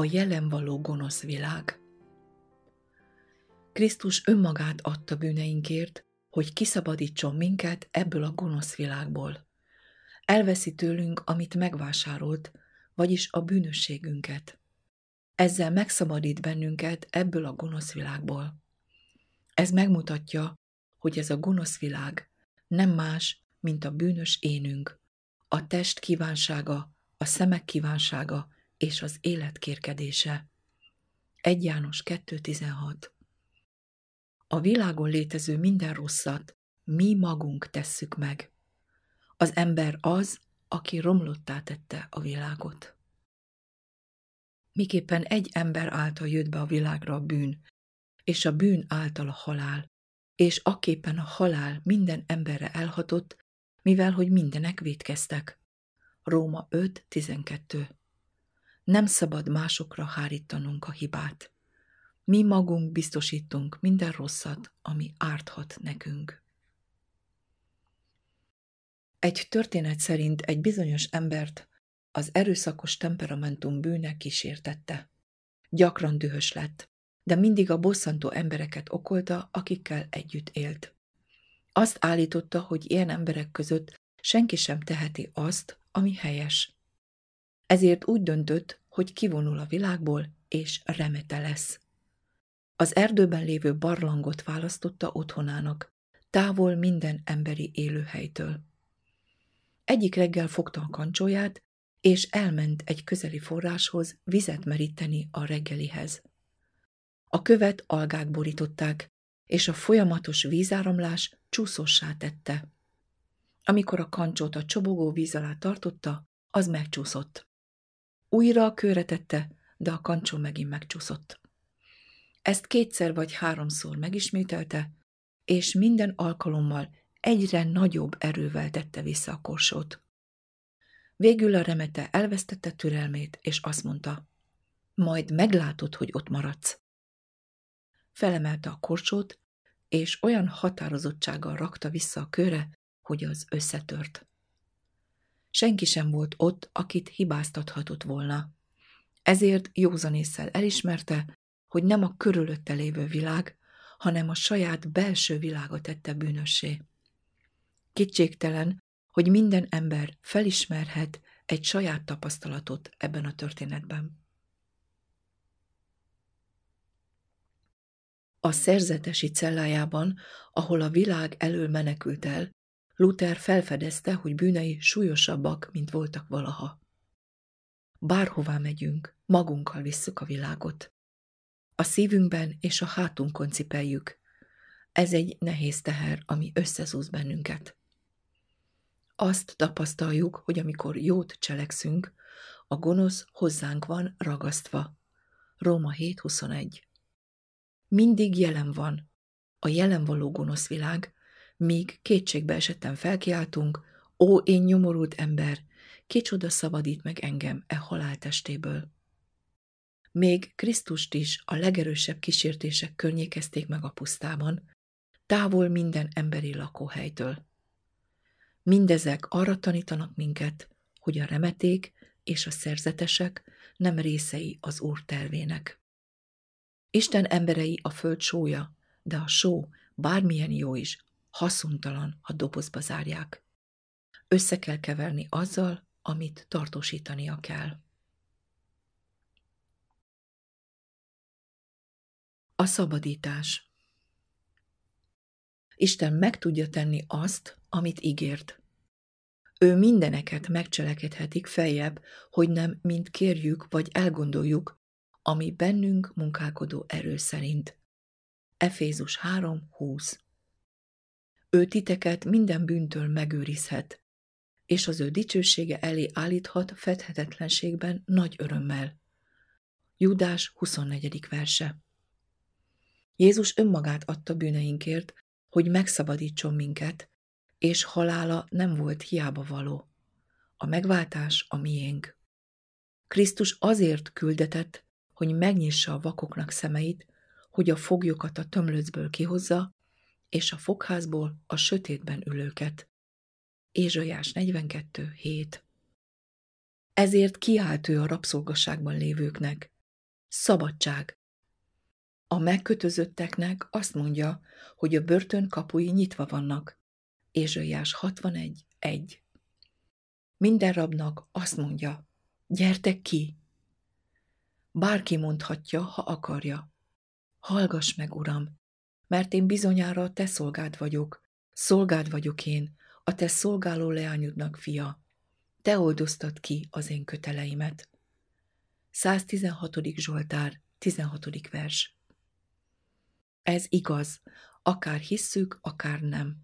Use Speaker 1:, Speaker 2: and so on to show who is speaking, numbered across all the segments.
Speaker 1: A jelen való gonosz világ Krisztus önmagát adta bűneinkért, hogy kiszabadítson minket ebből a gonosz világból. Elveszi tőlünk, amit megvásárolt, vagyis a bűnösségünket. Ezzel megszabadít bennünket ebből a gonosz világból. Ez megmutatja, hogy ez a gonosz világ nem más, mint a bűnös énünk, a test kívánsága, a szemek kívánsága és az élet kérkedése. 1 János 2.16 A világon létező minden rosszat mi magunk tesszük meg. Az ember az, aki romlottá tette a világot. Miképpen egy ember által jött be a világra a bűn, és a bűn által a halál, és aképpen a halál minden emberre elhatott, mivel hogy mindenek védkeztek. Róma 5.12 Nem szabad másokra hárítanunk a hibát. Mi magunk biztosítunk minden rosszat, ami árthat nekünk. Egy történet szerint egy bizonyos embert az erőszakos temperamentum bűne kísértette. Gyakran dühös lett, de mindig a bosszantó embereket okolta, akikkel együtt élt. Azt állította, hogy ilyen emberek között senki sem teheti azt, ami helyes. Ezért úgy döntött, hogy kivonul a világból, és remete lesz. Az erdőben lévő barlangot választotta otthonának, távol minden emberi élőhelytől. Egyik reggel fogta a kancsóját, és elment egy közeli forráshoz vizet meríteni a reggelihez. A követ algák borították, és a folyamatos vízáramlás csúszossá tette. Amikor a kancsót a csobogó víz alá tartotta, az megcsúszott. Újra a körre tette, de a kancsó megint megcsúszott. Ezt kétszer vagy háromszor megismételte, és minden alkalommal egyre nagyobb erővel tette vissza a korsót. Végül a remete elvesztette türelmét, és azt mondta, majd meglátod, hogy ott maradsz. Felemelte a korsót, és olyan határozottsággal rakta vissza a köre, hogy az összetört. Senki sem volt ott, akit hibáztathatott volna. Ezért józanésszel elismerte, hogy nem a körülötte lévő világ, hanem a saját belső világa tette bűnössé. Kétségtelen, hogy minden ember felismerhet egy saját tapasztalatot ebben a történetben. A szerzetesi cellájában, ahol a világ elől menekült el, Luther felfedezte, hogy bűnei súlyosabbak, mint voltak valaha. Bárhová megyünk, magunkkal visszük a világot. A szívünkben és a hátunkon cipeljük. Ez egy nehéz teher, ami összezúz bennünket. Azt tapasztaljuk, hogy amikor jót cselekszünk, a gonosz hozzánk van ragasztva. Róma 7.21 Mindig jelen van, a jelen való gonosz világ, míg kétségbe esetten felkiáltunk, ó, én nyomorult ember, kicsoda szabadít meg engem e haláltestéből. Még Krisztust is a legerősebb kísértések környékezték meg a pusztában, távol minden emberi lakóhelytől. Mindezek arra tanítanak minket, hogy a remeték és a szerzetesek nem részei az Úr tervének. Isten emberei a föld sója, de a só, bármilyen jó is, haszontalan, ha dobozba zárják. Össze kell keverni azzal, amit tartósítania kell. A szabadítás Isten meg tudja tenni azt, amit ígért. Ő mindeneket megcselekedhetik feljebb, hogy nem mint kérjük vagy elgondoljuk, ami bennünk munkálkodó erő szerint. Efézus 3.20 Ő titeket minden bűntől megőrizhet, és az ő dicsősége elé állíthat fedhetetlenségben nagy örömmel. Judás 24. verse Jézus önmagát adta bűneinkért, hogy megszabadítson minket, és halála nem volt hiába való. A megváltás a miénk. Krisztus azért küldetett, hogy megnyissa a vakoknak szemeit, hogy a foglyokat a tömlöcből kihozza, és a fogházból a sötétben ülőket. Ézsajás 42. 7 Ezért kiált ő a rabszolgasságban lévőknek. Szabadság. A megkötözötteknek azt mondja, hogy a börtön kapui nyitva vannak. Ézsaiás 61. 1. Minden rabnak azt mondja, gyertek ki! Bárki mondhatja, ha akarja. Hallgass meg, Uram, mert én bizonyára a te szolgád vagyok, szolgád vagyok én, a te szolgáló leányodnak fia. Te oldoztad ki az én köteleimet. 116. Zsoltár, 16. vers. Ez igaz, akár hisszük, akár nem.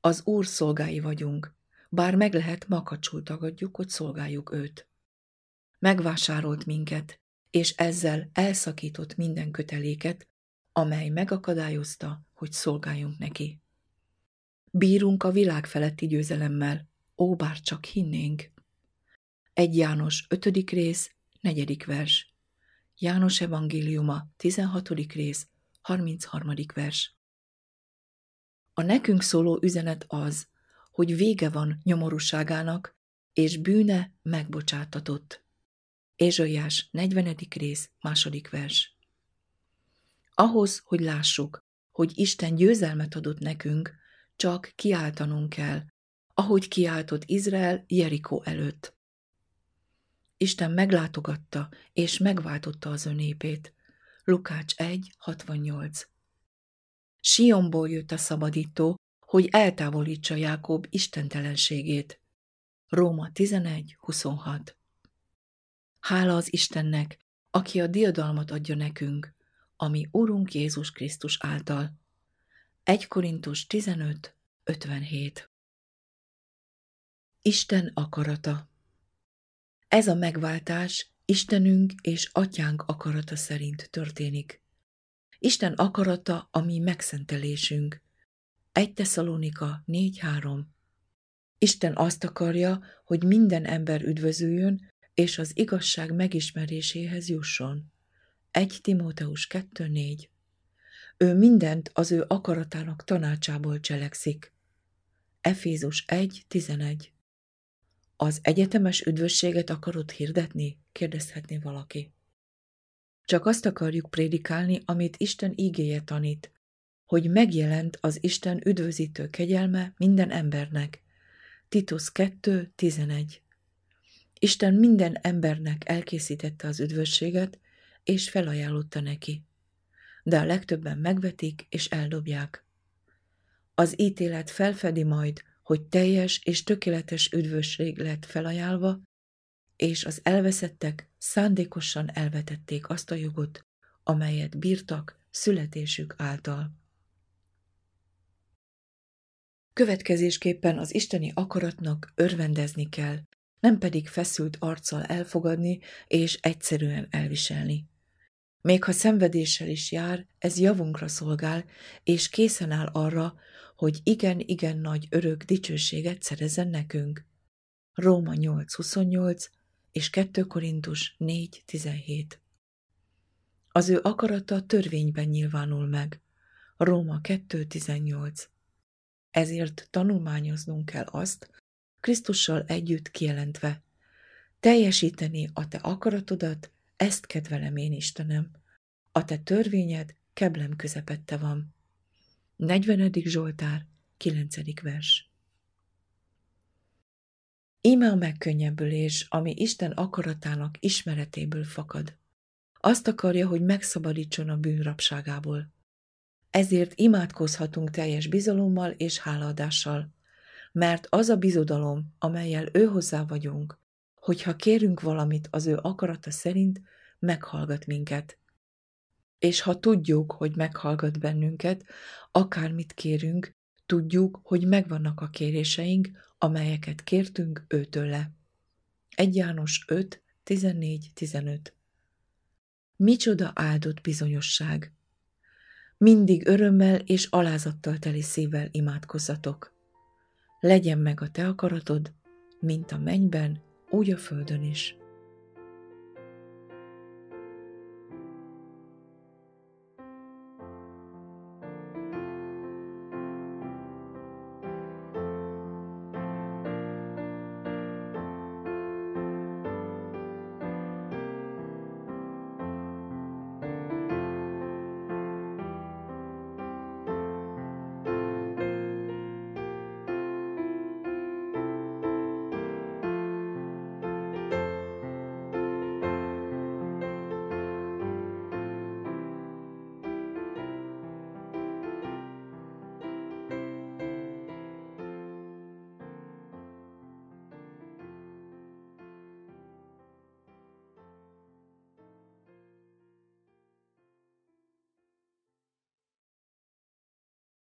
Speaker 1: Az Úr szolgái vagyunk, bár meg lehet makacsul tagadjuk, hogy szolgáljuk őt. Megvásárolt minket, és ezzel elszakított minden köteléket, amely megakadályozta, hogy szolgáljunk neki. Bírunk a világ feletti győzelemmel, ó, bár csak hinnénk. Egy János 5. rész, 4. vers. János evangéliuma, 16. rész, 33. vers. A nekünk szóló üzenet az, hogy vége van nyomorúságának, és bűne megbocsátatott. Ézsaiás 40. rész, második vers. Ahhoz, hogy lássuk, hogy Isten győzelmet adott nekünk, csak kiáltanunk kell, ahogy kiáltott Izrael Jerikó előtt. Isten meglátogatta és megváltotta az ön népét. Lukács 1, 68 Sionból jött a szabadító, hogy eltávolítsa Jákob istentelenségét. Róma 11, 26 Hála az Istennek, aki a diadalmat adja nekünk, ami Urunk Jézus Krisztus által. 1 Korintus 15, 57 Isten akarata Ez a megváltás Istenünk és Atyánk akarata szerint történik. Isten akarata a mi megszentelésünk. 1 Tesszalonika 4.3 Isten azt akarja, hogy minden ember üdvözüljön, és az igazság megismeréséhez jusson. 1 Timóteus 2.4 Ő mindent az ő akaratának tanácsából cselekszik. Efézus 1.11 Az egyetemes üdvösséget akarod hirdetni? kérdezhetné valaki. Csak azt akarjuk prédikálni, amit Isten ígéje tanít, hogy megjelent az Isten üdvözítő kegyelme minden embernek. Titus 2.11 Isten minden embernek elkészítette az üdvösséget, és felajánlotta neki. De a legtöbben megvetik és eldobják. Az ítélet felfedi majd, hogy teljes és tökéletes üdvösség lett felajánlva, és az elveszettek szándékosan elvetették azt a jogot, amelyet bírtak születésük által. Következésképpen az isteni akaratnak örvendezni kell, nem pedig feszült arccal elfogadni és egyszerűen elviselni. Még ha szenvedéssel is jár, ez javunkra szolgál, és készen áll arra, hogy igen-igen nagy örök dicsőséget szerezzen nekünk. Róma 8.28 és 2 Korintus 4.17 Az ő akarata törvényben nyilvánul meg. Róma 2.18 Ezért tanulmányoznunk kell azt, Krisztussal együtt kijelentve, teljesíteni a te akaratodat, ezt kedvelem én, Istenem. A te törvényed keblem közepette van. 40. Zsoltár, 9. vers. Íme a megkönnyebbülés, ami Isten akaratának ismeretéből fakad. Azt akarja, hogy megszabadítson a bűnrapságából. Ezért imádkozhatunk teljes bizalommal és hálaadással, mert az a bizodalom, amelyel ő hozzá vagyunk, hogyha kérünk valamit az ő akarata szerint, meghallgat minket. És ha tudjuk, hogy meghallgat bennünket, akármit kérünk, tudjuk, hogy megvannak a kéréseink, amelyeket kértünk őtőle. 1 János 5, 14-15 Micsoda áldott bizonyosság! Mindig örömmel és alázattal teli szívvel imádkozzatok. Legyen meg a te akaratod, mint a mennyben, úgy a földön is.